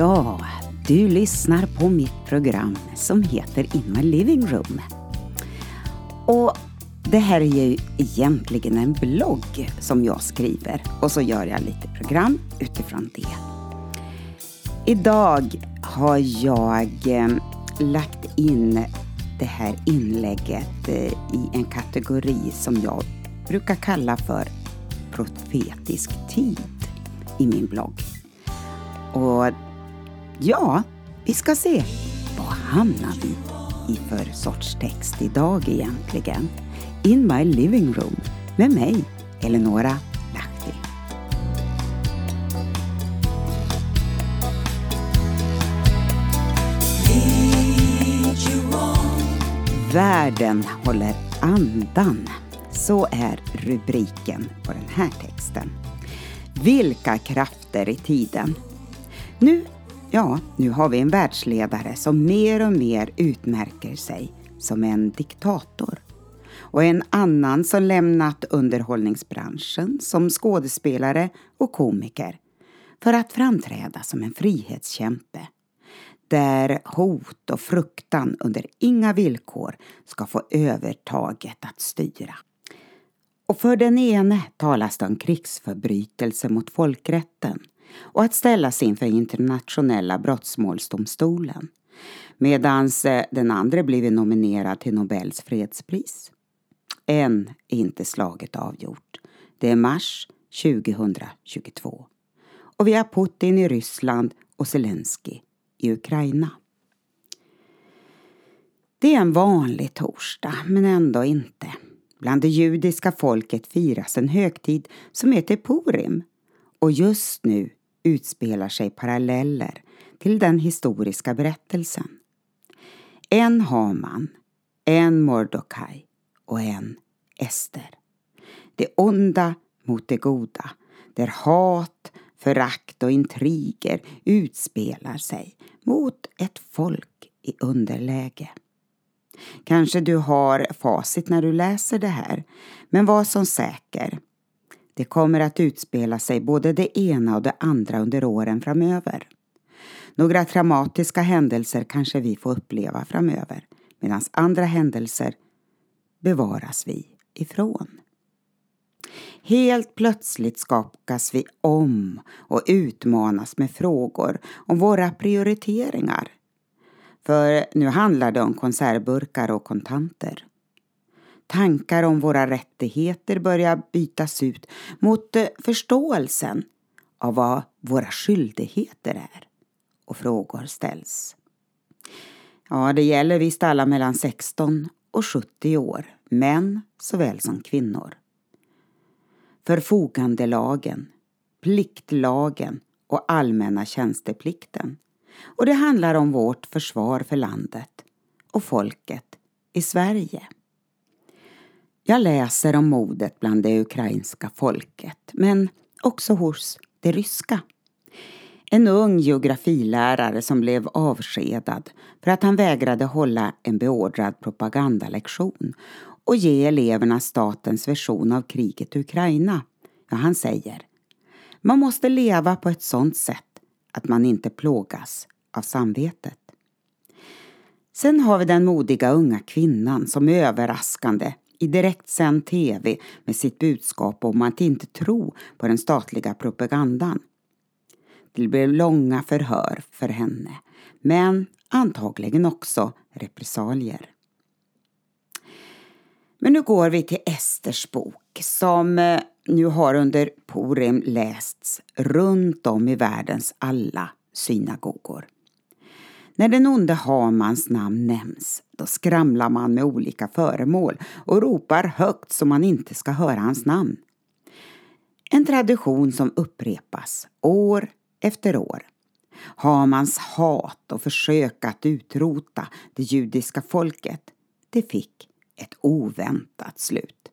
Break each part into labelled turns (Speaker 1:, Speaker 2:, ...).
Speaker 1: Ja, du lyssnar på mitt program som heter In My Living Room. Och det här är ju egentligen en blogg som jag skriver och så gör jag lite program utifrån det. Idag har jag eh, lagt in det här inlägget eh, i en kategori som jag brukar kalla för profetisk tid i min blogg. Och ja, vi ska se. Vad hamnar vi i för sorts text idag egentligen? In my living room med mig, Eleonora Lahti. Världen håller andan. Så är rubriken på den här texten. Vilka krafter i tiden. Nu, ja, nu har vi en världsledare som mer och mer utmärker sig som en diktator. Och en annan som lämnat underhållningsbranschen som skådespelare och komiker för att framträda som en frihetskämpe där hot och fruktan under inga villkor ska få övertaget att styra. Och för den ene talas det om krigsförbrytelse mot folkrätten och att ställas inför internationella brottsmålsdomstolen medan eh, den andra blivit nominerad till Nobels fredspris. Än är inte slaget avgjort. Det är mars 2022. Och vi har Putin i Ryssland och Zelensky i Ukraina. Det är en vanlig torsdag, men ändå inte. Bland det judiska folket firas en högtid som heter Purim och just nu utspelar sig paralleller till den historiska berättelsen. En Haman, en Mordokaj och en Ester. Det onda mot det goda, där hat, förakt och intriger utspelar sig mot ett folk i underläge. Kanske du har facit när du läser det här, men var som säker. Det kommer att utspela sig både det ena och det andra under åren framöver. Några traumatiska händelser kanske vi får uppleva framöver, medan andra händelser bevaras vi ifrån. Helt plötsligt skakas vi om och utmanas med frågor om våra prioriteringar. För nu handlar det om konservburkar och kontanter. Tankar om våra rättigheter börjar bytas ut mot eh, förståelsen av vad våra skyldigheter är. Och frågor ställs. Ja, det gäller visst alla mellan 16 och 70 år, män såväl som kvinnor förfogandelagen, pliktlagen och allmänna tjänsteplikten. Och det handlar om vårt försvar för landet och folket i Sverige. Jag läser om modet bland det ukrainska folket, men också hos det ryska. En ung geografilärare som blev avskedad för att han vägrade hålla en beordrad propagandalektion och ge eleverna statens version av kriget i Ukraina. Ja, han säger man måste leva på ett sådant sätt att man inte plågas av samvetet. Sen har vi den modiga unga kvinnan som överraskande i direktsänd tv med sitt budskap om att inte tro på den statliga propagandan. Det blev långa förhör för henne, men antagligen också repressalier. Men nu går vi till Esters bok som eh, nu har under Purim lästs runt om i världens alla synagogor. När den onde Hamans namn nämns, då skramlar man med olika föremål och ropar högt så man inte ska höra hans namn. En tradition som upprepas år efter år. Hamans hat och försök att utrota det judiska folket, det fick ett oväntat slut.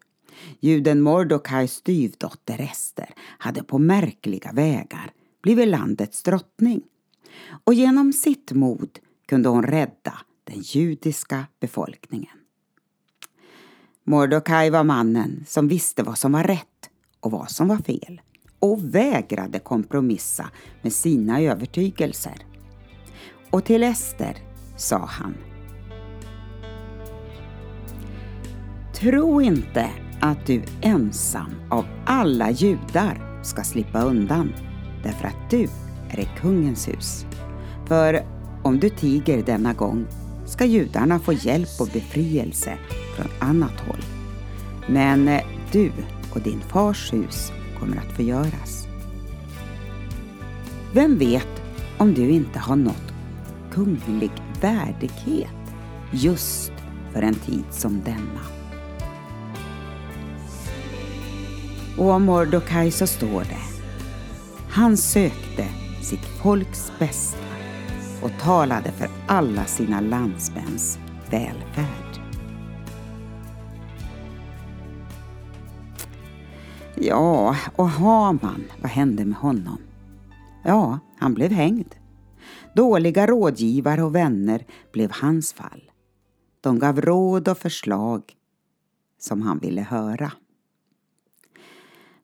Speaker 1: Juden Mordokais styvdotter Ester hade på märkliga vägar blivit landets drottning och genom sitt mod kunde hon rädda den judiska befolkningen. Mordokaj var mannen som visste vad som var rätt och vad som var fel och vägrade kompromissa med sina övertygelser. Och till Ester sa han Tro inte att du ensam av alla judar ska slippa undan därför att du är i kungens hus. För om du tiger denna gång ska judarna få hjälp och befrielse från annat håll. Men eh, du och din fars hus kommer att förgöras. Vem vet om du inte har nått kunglig värdighet just för en tid som denna. Och om Mordokaj så står det Han sökte sitt folks bästa och talade för alla sina landsmäns välfärd. Ja, och Haman, vad hände med honom? Ja, han blev hängd. Dåliga rådgivare och vänner blev hans fall. De gav råd och förslag som han ville höra.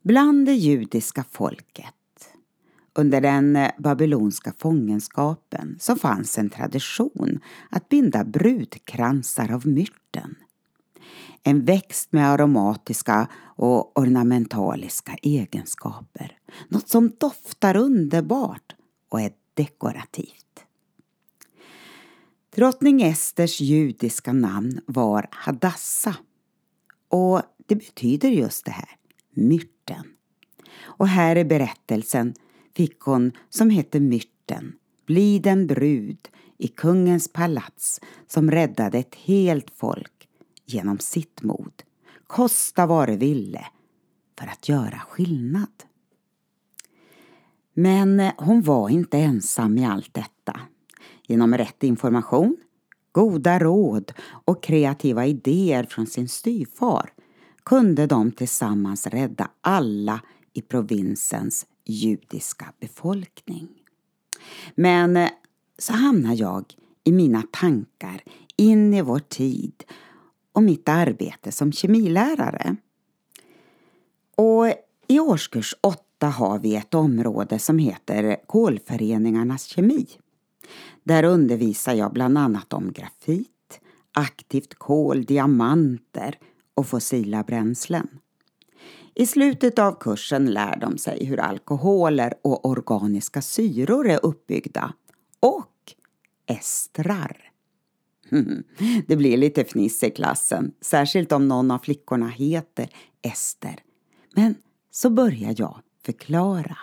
Speaker 1: Bland det judiska folket under den eh, babylonska fångenskapen så fanns en tradition att binda brudkransar av myrten. En växt med aromatiska och ornamentaliska egenskaper. Något som doftar underbart och är dekorativt. Drottning Esters judiska namn var Hadassa och det betyder just det här, myrten. Och här är berättelsen fick hon, som hette Myrten, bli den brud i kungens palats som räddade ett helt folk genom sitt mod, kosta vad det ville, för att göra skillnad. Men eh, hon var inte ensam i allt detta. Genom rätt information, goda råd och kreativa idéer från sin styvfar kunde de tillsammans rädda alla i provinsens judiska befolkning. Men eh, så hamnar jag i mina tankar in i vår tid och mitt arbete som kemilärare. Och i årskurs 8 har vi ett område som heter kolföreningarnas kemi. Där undervisar jag bland annat om grafit, aktivt kol, diamanter och fossila bränslen. I slutet av kursen lär de sig hur alkoholer och organiska syror är uppbyggda och estrar. Hmm. Det blir lite fniss i klassen, särskilt om någon av flickorna heter Ester. Men så börjar jag förklara.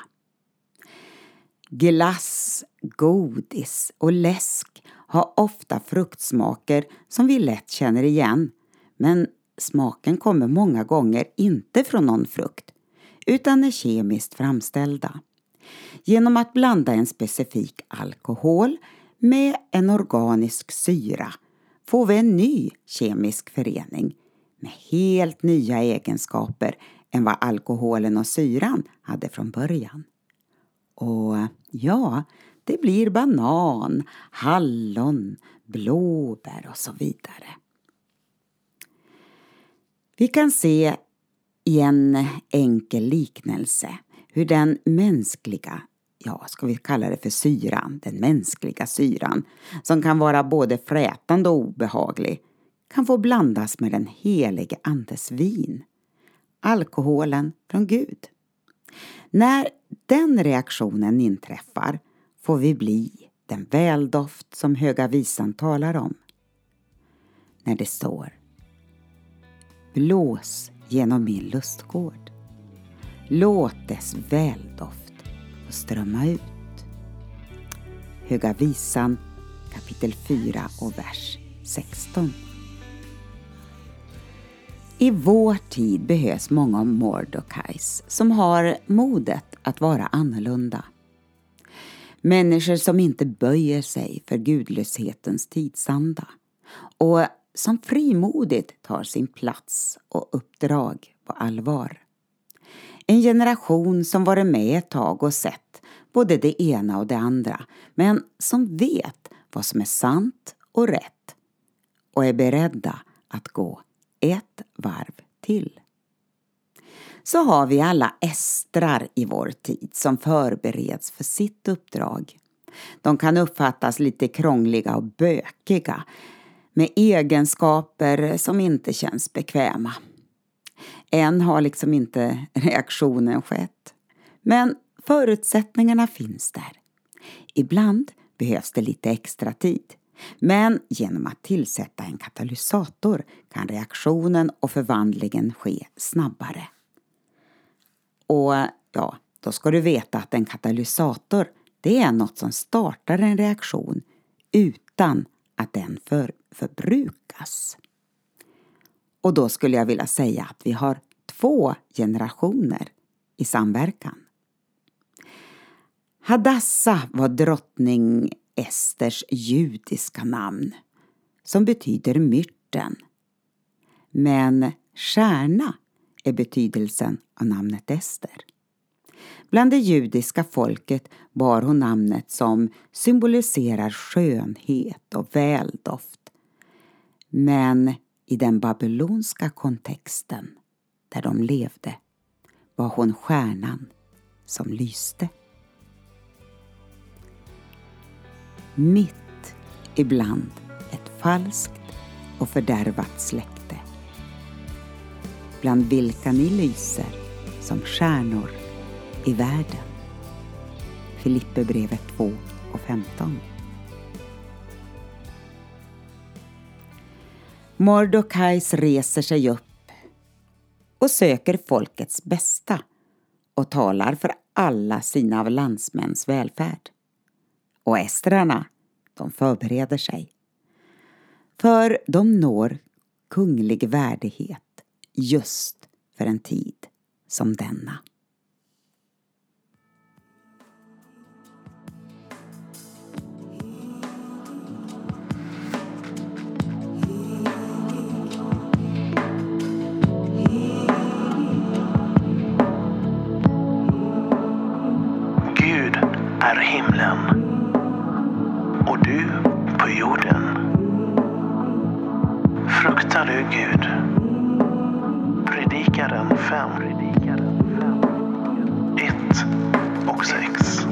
Speaker 1: Glass, godis och läsk har ofta fruktsmaker som vi lätt känner igen. Men smaken kommer många gånger inte från någon frukt utan är kemiskt framställda. Genom att blanda en specifik alkohol med en organisk syra får vi en ny kemisk förening med helt nya egenskaper än vad alkoholen och syran hade från början. Och ja, det blir banan, hallon, blåbär och så vidare. Vi kan se i en enkel liknelse hur den mänskliga, ja, ska vi kalla det för syran, den mänskliga syran, som kan vara både frätande och obehaglig, kan få blandas med den helige Andes vin, alkoholen från Gud. När den reaktionen inträffar får vi bli den väldoft som Höga Visan talar om. När det står Blås genom min lustgård. Låt dess väldoft få strömma ut. Höga Visan kapitel 4 och vers 16. I vår tid behövs många Mordokais som har modet att vara annorlunda. Människor som inte böjer sig för gudlöshetens tidsanda och som frimodigt tar sin plats och uppdrag på allvar. En generation som varit med ett tag och sett både det ena och det andra men som vet vad som är sant och rätt och är beredda att gå ett varv till. Så har vi alla estrar i vår tid som förbereds för sitt uppdrag. De kan uppfattas lite krångliga och bökiga med egenskaper som inte känns bekväma. Än har liksom inte reaktionen skett. Men förutsättningarna finns där. Ibland behövs det lite extra tid. Men genom att tillsätta en katalysator kan reaktionen och förvandlingen ske snabbare. Och ja, då ska du veta att en katalysator det är något som startar en reaktion utan att den för, förbrukas. Och då skulle jag vilja säga att vi har två generationer i samverkan. Hadassa var drottning Esters judiska namn som betyder myrten. Men stjärna är betydelsen av namnet Ester. Bland det judiska folket bar hon namnet som symboliserar skönhet och väldoft. Men i den babylonska kontexten där de levde var hon stjärnan som lyste. Mitt ibland ett falskt och fördärvat släkte bland vilka ni lyser som stjärnor i världen. Filipperbrevet 2 och 15. Mordokais reser sig upp och söker folkets bästa och talar för alla sina landsmäns välfärd. Och estrarna, de förbereder sig. För de når kunglig värdighet just för en tid som denna.
Speaker 2: Är himlen och du på jorden. Fruktar du Gud? Predikaren 5, 1 och 6.